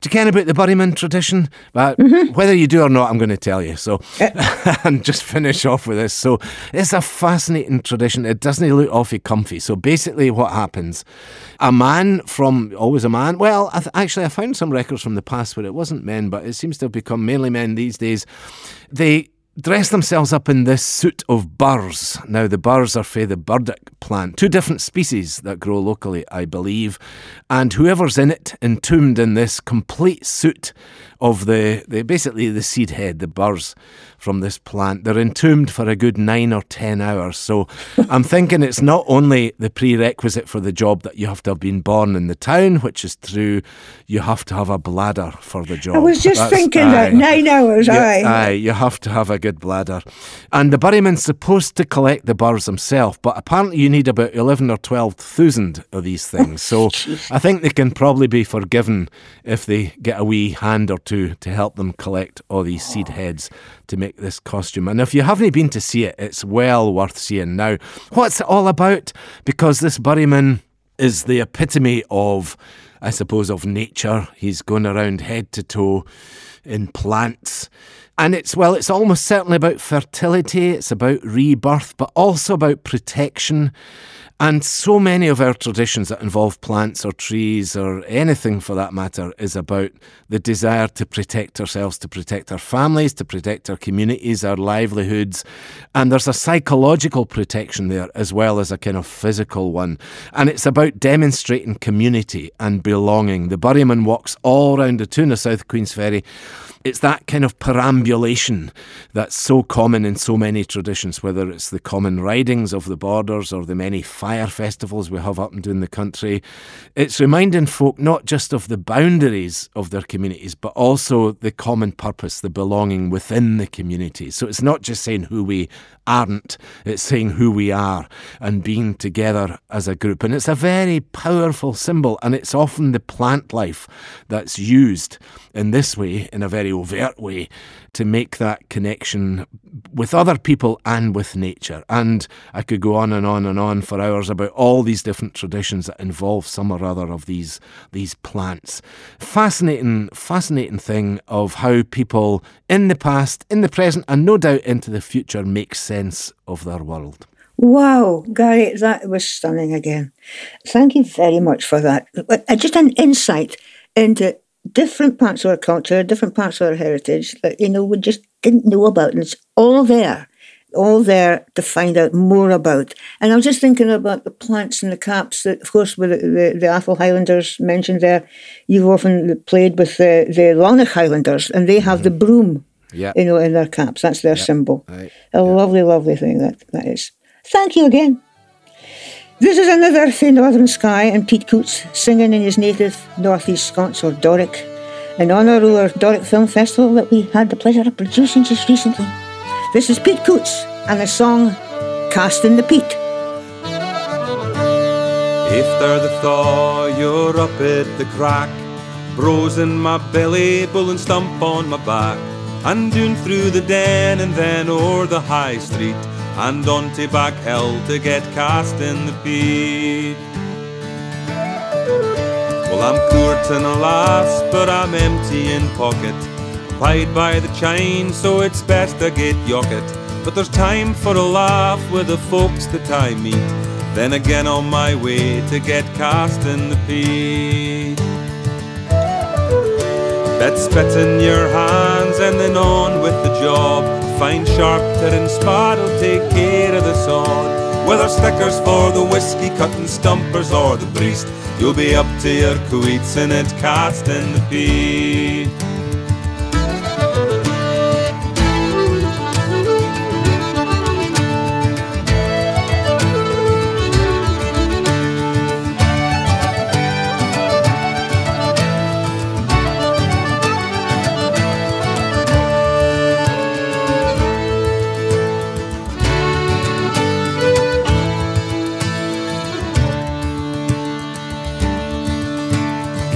Do you care about the Burryman tradition? But Mm-hmm. whether you do or not, I'm going to tell you. So, *laughs* and just finish off with this. So, it's a fascinating tradition. It doesn't look awfully comfy. So, basically, what happens? A man from always a man. Well, I th- actually, I found some records from the past where it wasn't men, but it seems to have become mainly men these days. They dress themselves up in this suit of burrs. Now, the burrs are for the burdock plant, two different species that grow locally, I believe. And whoever's in it, entombed in this complete suit of the, the basically the seed head, the burrs from this plant, they're entombed for a good nine or ten hours. So *laughs* I'm thinking it's not only the prerequisite for the job that you have to have been born in the town, which is true, you have to have a bladder for the job. I was just That's- thinking aye. that nine hours, Yeah, aye. aye, you have to have a good bladder. And the Burryman's supposed to collect the burrs himself, but apparently you need about 11 or 12,000 of these things. *laughs* So I think they can probably be forgiven if they get a wee hand or two to help them collect all these seed heads to make this costume. And if you haven't been to see it, it's well worth seeing. Now, what's it all about? Because this Burryman is the epitome of, I suppose, of nature. He's going around head to toe in plants. And it's, well, it's almost certainly about fertility, it's about rebirth, but also about protection. And so many of our traditions that involve plants or trees or anything for that matter is about the desire to protect ourselves, to protect our families, to protect our communities, our livelihoods. And there's a psychological protection there as well as a kind of physical one. And it's about demonstrating community and belonging. The Burryman walks all around the tune of South Queensferry. It's that kind of perambulation that's so common in so many traditions, whether it's the common ridings of the borders or the many fire festivals we have up and down the country. It's reminding folk not just of the boundaries of their communities, but also the common purpose, the belonging within the community. So it's not just saying who we aren't, it's saying who we are and being together as a group. And it's a very powerful symbol, and it's often the plant life that's used in this way, in a very overt way, to make that connection with other people and with nature. And I could go on and on and on for hours about all these different traditions that involve some or other of these these plants. Fascinating, fascinating thing of how people in the past, in the present, and no doubt into the future make sense of their world. Wow, Gary, that was stunning again. Thank you very much for that. Uh, Just an insight into different parts of our culture, different parts of our heritage that, you know, we just didn't know about. And it's all there, all there to find out more about. And I was just thinking about the plants and the caps that, of course, with the, the, the Atholl Highlanders mentioned there, you've often played with the, the Lonach Highlanders and they have the mm-hmm. broom Yeah. you know, in their caps. That's their symbol. Right. A lovely, lovely thing that, that is. Thank you again. This is another for Northern Sky and Pete Coutts singing in his native Northeast Scots or Doric in honour of our Doric Film Festival that we had the pleasure of producing just recently. This is Pete Coutts and the song Casting the Peat. If there the thaw, you're up at the crack. Bros in my belly, bull and stump on my back. And down through the den and then o'er the high street. And on to back hill to get cast in the peat. Well, I'm courting lass, but I'm empty in pocket. Pied by the chain, so it's best I get yocket. But there's time for a laugh with the folks that I meet. Then again on my way to get cast in the peat. Bet spit in your hands and then on with the job. Find sharp and spad'll take care of the sod. Whether stickers for the whiskey cutting stumpers or the priest, you'll be up to your queets in it cast in the peat.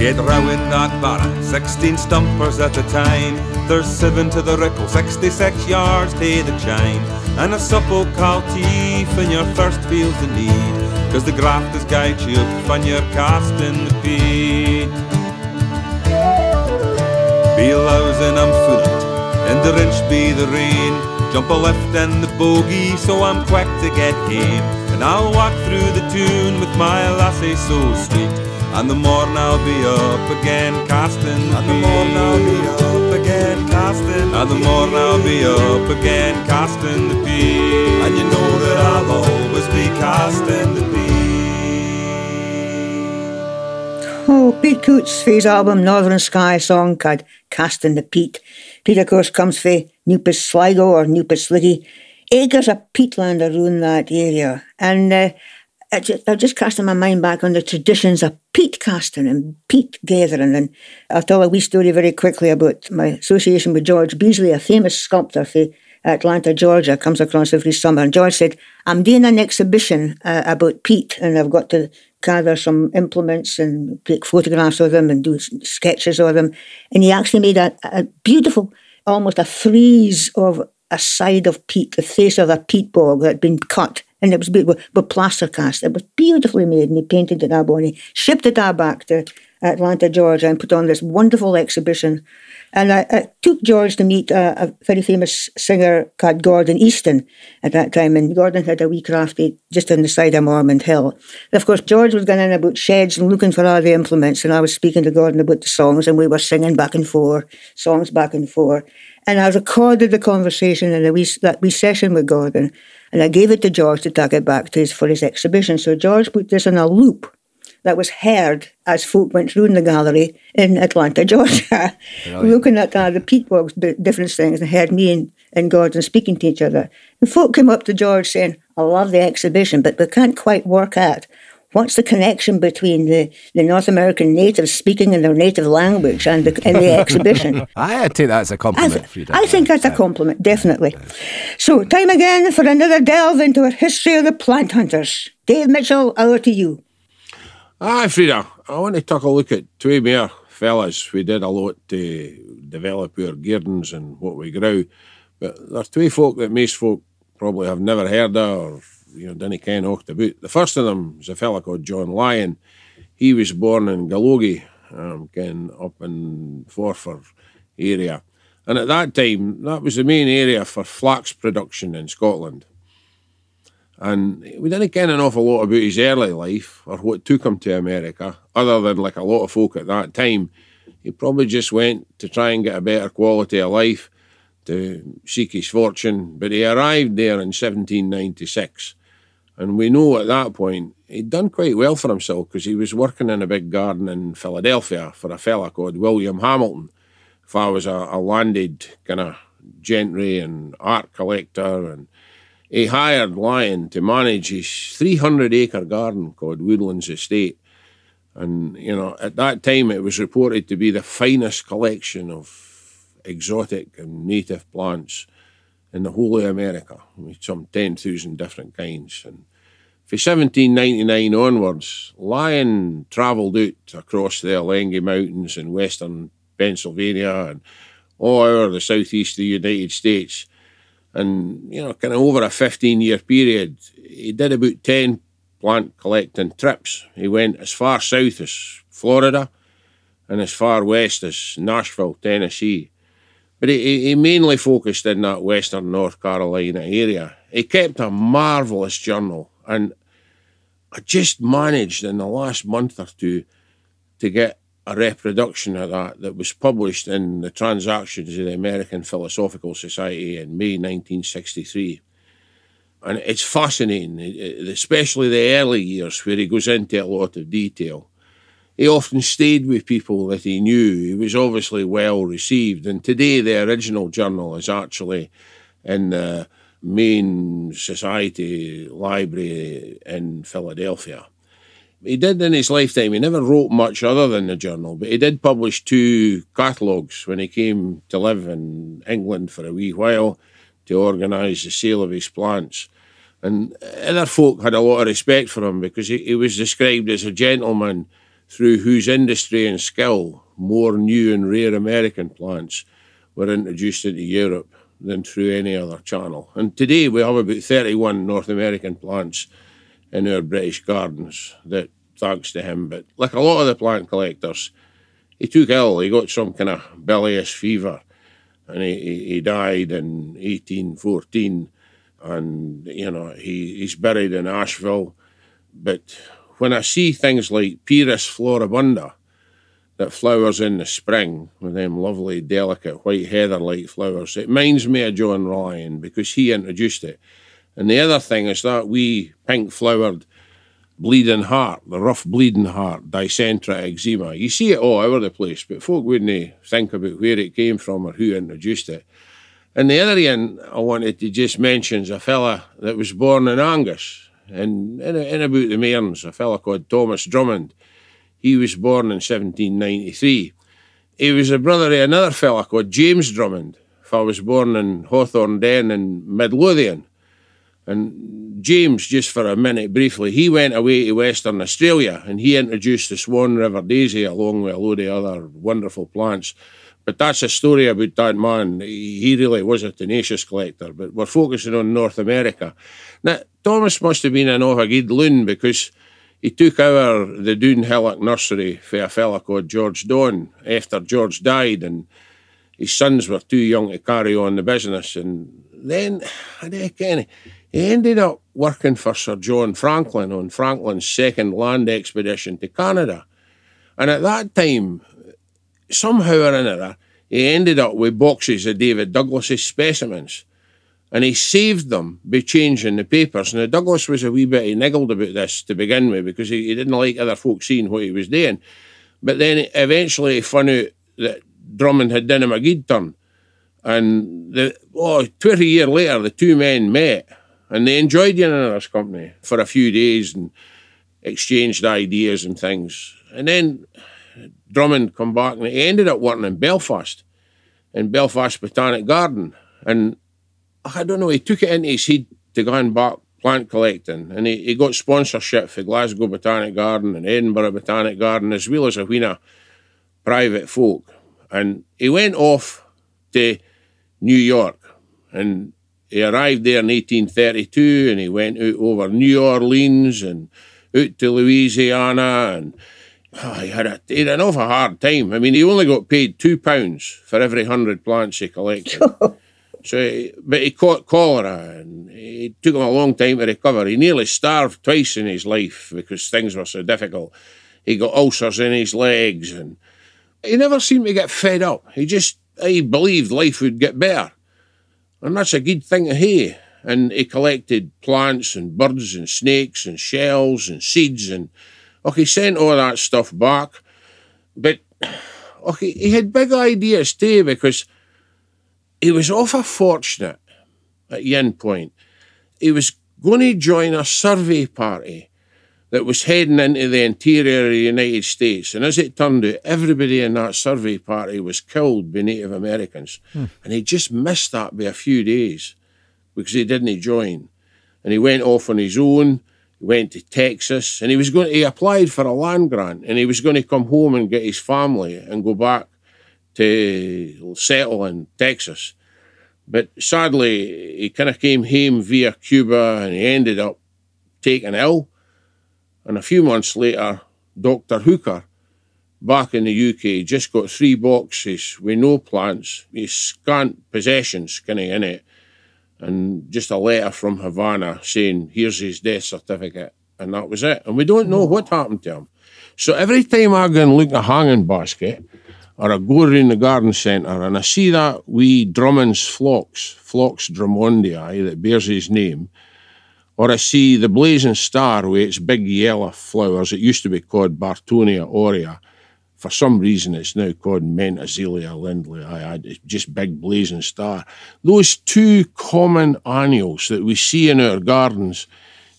Get rowing that barra, 16 stumpers at a time. There's seven to the rickle, 66 yards to the chine. And a supple calteef in your first feels the need. Cause the grafters guide you when you're casting the peat. Be lousing, I'm fooling, and the wrench be the rain. Jump a left and the bogey, so I'm quick to get home. And I'll walk through the tune with my lassie so sweet. And the morn I'll be up again casting the And the morn I'll be up again casting the And the morn I'll be up again casting the peat And you know that I'll always be casting the peat Oh, Pete Coutts for his album Northern Sky song called Casting the Peat. Pete, of course, comes for New Pitsligo or Newpus Sliggy. Acres of peatland around that area. And uh, I just, I just casting my mind back on the traditions of peat casting and peat gathering. And I'll tell a wee story very quickly about my association with George Beasley, a famous sculptor from Atlanta, Georgia, comes across every summer. And George said, I'm doing an exhibition uh, about peat and I've got to gather some implements and take photographs of them and do sketches of them. And he actually made a, a beautiful, almost a frieze of a side of peat, the face of a peat bog that had been cut and it was with, with plaster cast. It was beautifully made, and he painted it and he shipped it back to Atlanta, Georgia, and put on this wonderful exhibition. And I, I took George to meet a, a, very famous singer called Gordon Easton at that time, and Gordon had a wee crafty just on the side of Mormond Hill. And of course, George was going in about sheds and looking for all the implements, and I was speaking to Gordon about the songs, and we were singing back and forth, songs back and forth. And I recorded the conversation in a wee, that wee session with Gordon. And I gave it to George to take it back to his, for his exhibition. So George put this on a loop that was heard as folk went through in the gallery in Atlanta, *laughs* Georgia, looking at uh, the peat bogs, different things, and heard me and, and Gordon speaking to each other. And folk came up to George saying, I love the exhibition, but we can't quite work out what's the connection between the, the North American natives speaking in their native language and the, and the *laughs* exhibition? I take that as a compliment, I, th- Frida. I think that's a compliment, definitely. So, time again for another delve into a history of the plant hunters. Dave Mitchell, over to you. Aye, Frida, I want to take a look at two more fellas. We did a lot to develop our gardens and what we grow, but there's two folk that most folk probably have never heard of or you know, didn't ken aught about. The first of them is a fella called John Lyon. He was born in Galogie, um, ken, up in Forfar area. And at that time, that was the main area for flax production in Scotland. And we didn't ken an awful lot about his early life or what took him to America, other than like a lot of folk at that time. He probably just went to try and get a better quality of life, to seek his fortune. But he arrived there in 1796. And we know at that point he'd done quite well for himself because he was working in a big garden in Philadelphia for a fella called William Hamilton. If I was a, a landed kind of gentry and art collector, and he hired Lyon to manage his 300 acre garden called Woodlands Estate. And, you know, at that time it was reported to be the finest collection of exotic and native plants in the whole of America, with some 10,000 different kinds. And from 1799 onwards, Lyon travelled out across the Allegheny Mountains in western Pennsylvania and all over the southeast of the United States. And, you know, kind of over a 15 year period, he did about 10 plant collecting trips. He went as far south as Florida and as far west as Nashville, Tennessee. But he, he mainly focused in that western North Carolina area. He kept a marvellous journal, and I just managed in the last month or two to get a reproduction of that that was published in the Transactions of the American Philosophical Society in May 1963. And it's fascinating, especially the early years where he goes into a lot of detail. He often stayed with people that he knew. He was obviously well received. And today, the original journal is actually in the main society library in Philadelphia he did in his lifetime. He never wrote much other than the journal, but he did publish two catalogues when he came to live in England for a wee while to organise the sale of his plants. And other folk had a lot of respect for him because he, he was described as a gentleman through whose industry and skill more new and rare American plants were introduced into Europe than through any other channel. And today we have about 31 North American plants in our British gardens that thanks to him. But like a lot of the plant collectors, he took ill. He got some kind of bilious fever and he, he died in 1814. And, you know, he, he's buried in Asheville. But when I see things like Pieris floribunda, that flowers in the spring with them lovely, delicate white heather like flowers, it reminds me of John Lyon because he introduced it. And the other thing is that wee pink flowered bleeding heart, the rough bleeding heart, Dicentra eximia. You see it all over the place, but folk wouldn't think about where it came from or who introduced it. And the other end I wanted to just mention is a fella that was born in Angus, in, in, in about the Mearns, a fella called Thomas Drummond. He was born in 1793. He was a brother of another fella called James Drummond. I was born in Hawthornden in Midlothian. And James, just for a minute briefly, he went away to Western Australia and he introduced the Swan River daisy along with a load of other wonderful plants. But that's a story about that man. He really was a tenacious collector. But we're focusing on North America. Now, Thomas must have been an overgeed loon because he took over the Doon Hillock nursery for a fella called George Don after George died, and his sons were too young to carry on the business. And then, don't he ended up working for Sir John Franklin on Franklin's second land expedition to Canada. And at that time, somehow or another, he ended up with boxes of David Douglas's specimens. And he saved them by changing the papers. Now, Douglas was a wee bit niggled about this to begin with because he, he didn't like other folk seeing what he was doing. But then eventually he found out that Drummond had done him a good turn. And the, oh, 20 years later, the two men met and they enjoyed in this company for a few days and exchanged ideas and things. And then Drummond come back and he ended up working in Belfast, in Belfast Botanic Garden. And I don't know, he took it into his head to go and back plant collecting. And he, he got sponsorship for Glasgow Botanic Garden and Edinburgh Botanic Garden, as well as a wheen of private folk. And he went off to New York and he arrived there in 1832 and he went out over New Orleans and out to Louisiana and oh, he, had a, he had an awful hard time. I mean, he only got paid two pounds for every hundred plants he collected. *laughs* so, but he caught cholera and it took him a long time to recover. He nearly starved twice in his life because things were so difficult. He got ulcers in his legs and he never seemed to get fed up. He just he believed life would get better. And that's a good thing to hear. And he collected plants and birds and snakes and shells and seeds and okay, sent all that stuff back. But okay, he had big ideas too because he was awful fortunate at Yen Point. He was going to join a survey party that was heading into the interior of the United States. And as it turned out, everybody in that survey party was killed by Native Americans. Hmm. And he just missed that by a few days because he didn't join. And he went off on his own. Went to Texas and he was going he applied for a land grant and he was going to come home and get his family and go back to settle in Texas. But sadly, he kind of came home via Cuba and he ended up taken ill. And a few months later, Dr. Hooker, back in the UK, just got three boxes with no plants, with scant possessions kind of in it, and just a letter from Havana saying, here's his death certificate. And that was it. And we don't know what happened to him. So every time I go and look at a hanging basket, or I go around the garden centre and I see that wee Drummond's phlox, Phlox Drummondii, that bears his name, or I see the blazing star with its big yellow flowers. It used to be called Bartonia aurea. For some reason, it's now called Mentzelia lindleyi. I, it's just big blazing star. Those two common annuals that we see in our gardens,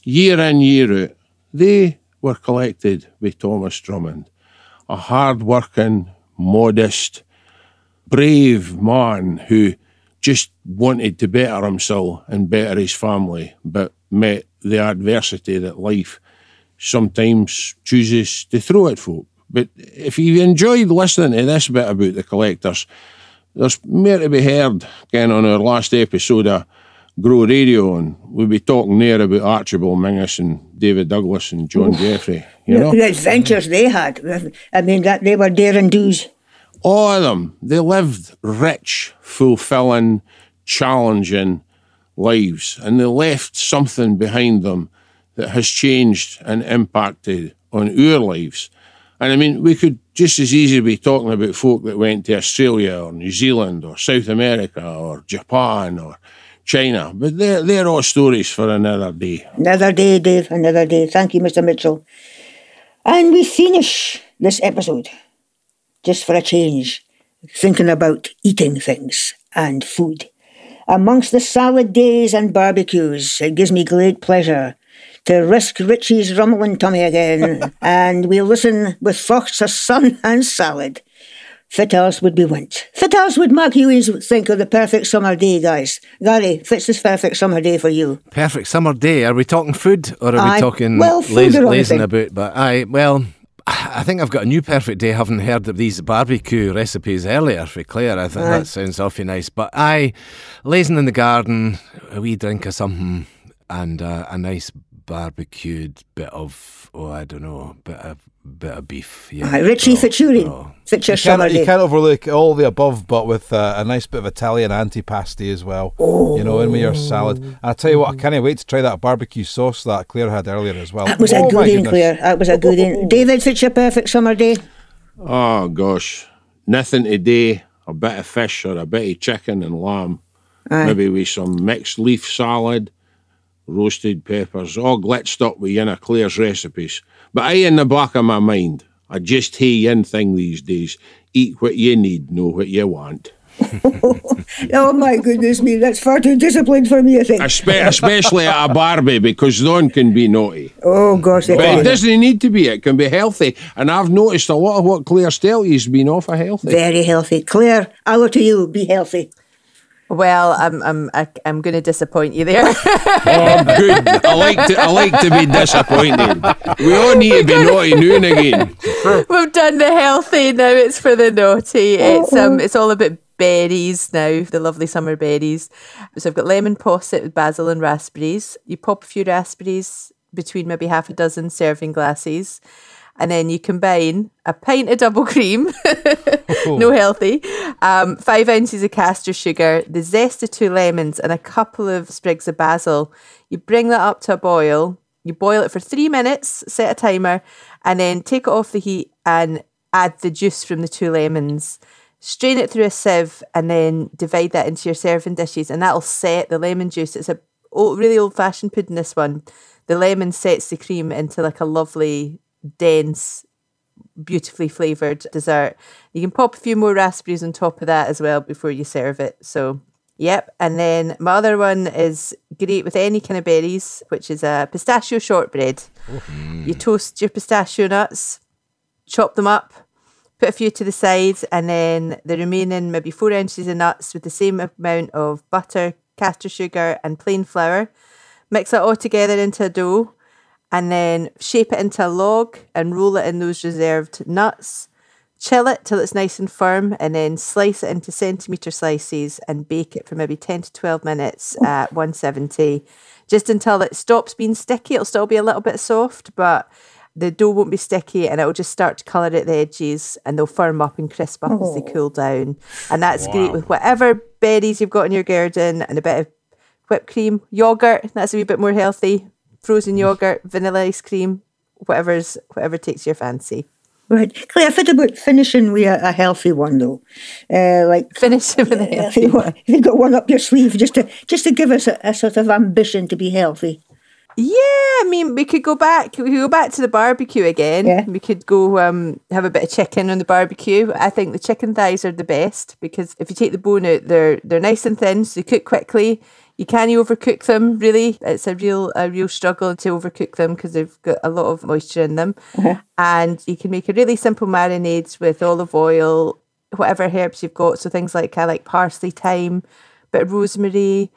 year in, year out, they were collected by Thomas Drummond, a hard-working, modest, brave man who just wanted to better himself and better his family, but met the adversity that life sometimes chooses to throw at folk. But if you enjoyed listening to this bit about the collectors, there's more to be heard again on our last episode of Grow Radio, and we'll be talking there about Archibald Menzies and David Douglas and John Jeffrey. You know, The adventures they had. I mean, that they were daring do's. all of them, they lived rich, fulfilling, challenging lives, and they left something behind them that has changed and impacted on our lives. And I mean, we could just as easily be talking about folk that went to Australia or New Zealand or South America or Japan or China, but they're, they're all stories for another day. Another day, Dave, another day. Thank you, Mr. Mitchell. And we finish this episode, just for a change, thinking about eating things and food. Amongst the salad days and barbecues, it gives me great pleasure to risk Richie's rumbling tummy again, *laughs* and we listen with Fox's son and salad. Fit else would be wint. Fit else would Mark Ewings think of the perfect summer day, guys. Gary, fits this perfect summer day for you. Perfect summer day. Are we talking food or are Aye, we talking well, laz- lazing about? But I well, I think I've got a new perfect day. Having heard of these barbecue recipes earlier for Claire, I think Aye. that sounds awfully nice. But I, lazing in the garden, a wee drink of something, and uh, a nice barbecued bit of oh I don't know, bit of bit of beef. Yeah, Aye, Richie Oh, Fitzuri, oh. fit your You summer can't, you can't overlook all the above, but with uh, a nice bit of Italian antipasti as well. You know, in with your salad. And I tell you what, I can't wait to try that barbecue sauce that Claire had earlier as well. That was a Oh, my good one, goodness. Claire. That was a good one. David, fits your perfect summer day. Oh gosh, nothing today. A bit of fish or a bit of chicken and lamb. Aye. Maybe with some mixed leaf salad, roasted peppers, all glitched up with yin of Claire's recipes. But I in the back of my mind, I just hey yin thing these days. Eat what you need, know what you want. *laughs* Oh my goodness me, that's far too disciplined for me, I think. *laughs* Espe- especially at a Barbie, because none can be naughty. Oh gosh, But it doesn't need to be. It can be healthy. And I've noticed a lot of what Claire's telling you has been awful healthy. Very healthy. Claire, I look to you, be healthy. Well, I'm I'm I, I'm going to disappoint you there. *laughs* Oh, good. I like to. I like to be disappointed. We all need to be naughty now and again. *laughs* We've done the healthy. Now it's for the naughty. It's um it's all about berries now. The lovely summer berries. So I've got lemon posset with basil and raspberries. You pop a few raspberries between maybe half a dozen serving glasses. And then you combine a pint of double cream, *laughs* no healthy, um, five ounces of castor sugar, the zest of two lemons, and a couple of sprigs of basil. You bring that up to a boil. You boil it for three minutes, set a timer, and then take it off the heat and add the juice from the two lemons. Strain it through a sieve and then divide that into your serving dishes, and that'll set the lemon juice. It's a really old fashioned pudding, this one. The lemon sets the cream into like a lovely, dense, beautifully flavoured dessert. You can pop a few more raspberries on top of that as well before you serve it. So Yep. And then my other one is great with any kind of berries, which is a pistachio shortbread. Mm. You toast your pistachio nuts, chop them up, put a few to the side, and then the remaining maybe four ounces of nuts with the same amount of butter, castor sugar, and plain flour. Mix it all together into a dough, and then shape it into a log and roll it in those reserved nuts. Chill it till it's nice and firm, and then slice it into centimetre slices and bake it for maybe 10 to 12 minutes at 170, just until it stops being sticky. It'll still be a little bit soft, but the dough won't be sticky and it'll just start to colour at the edges and they'll firm up and crisp up as they cool down. And that's great with whatever berries you've got in your garden and a bit of whipped cream, yogurt, that's a wee bit more healthy, frozen yogurt, vanilla ice cream, whatever's whatever takes your fancy. Right. Claire, what about finishing with a, a healthy one though? Uh, like Finish it with a *laughs* healthy if you've got one up your sleeve just to just to give us a, a sort of ambition to be healthy. Yeah, I mean, we could go back. We could go back to the barbecue again. Yeah. We could go um, have a bit of chicken on the barbecue. I think the chicken thighs are the best because if you take the bone out, they're they're nice and thin, so they cook quickly. You can't overcook them. Really, it's a real a real struggle to overcook them because they've got a lot of moisture in them. Uh-huh. And you can make a really simple marinades with olive oil, whatever herbs you've got. So things like I like parsley, thyme, bit of rosemary,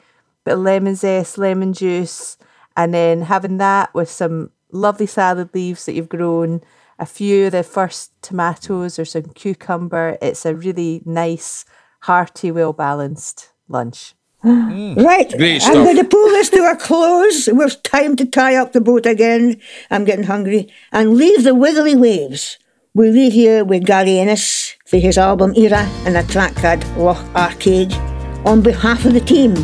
bit of lemon zest, lemon juice, and then having that with some lovely salad leaves that you've grown, a few of the first tomatoes or some cucumber. It's a really nice, hearty, well balanced lunch. Mm. Right. Great I'm stuff. going to pull this to a close. We've time to tie up the boat again. I'm getting hungry. And leave the wiggly waves. We leave you with Gary Innes for his album Era and the track called Loch Arkaig. On behalf of the team,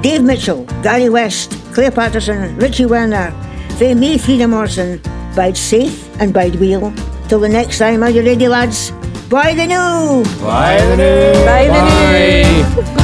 Dave Mitchell, Gary West, Claire Patterson, Richie Werner, for me, Frieda Morrison, bide safe and bide well. Till the next time, are you ready, lads? Bye the new! Bye the new. Bye, the new. Bye.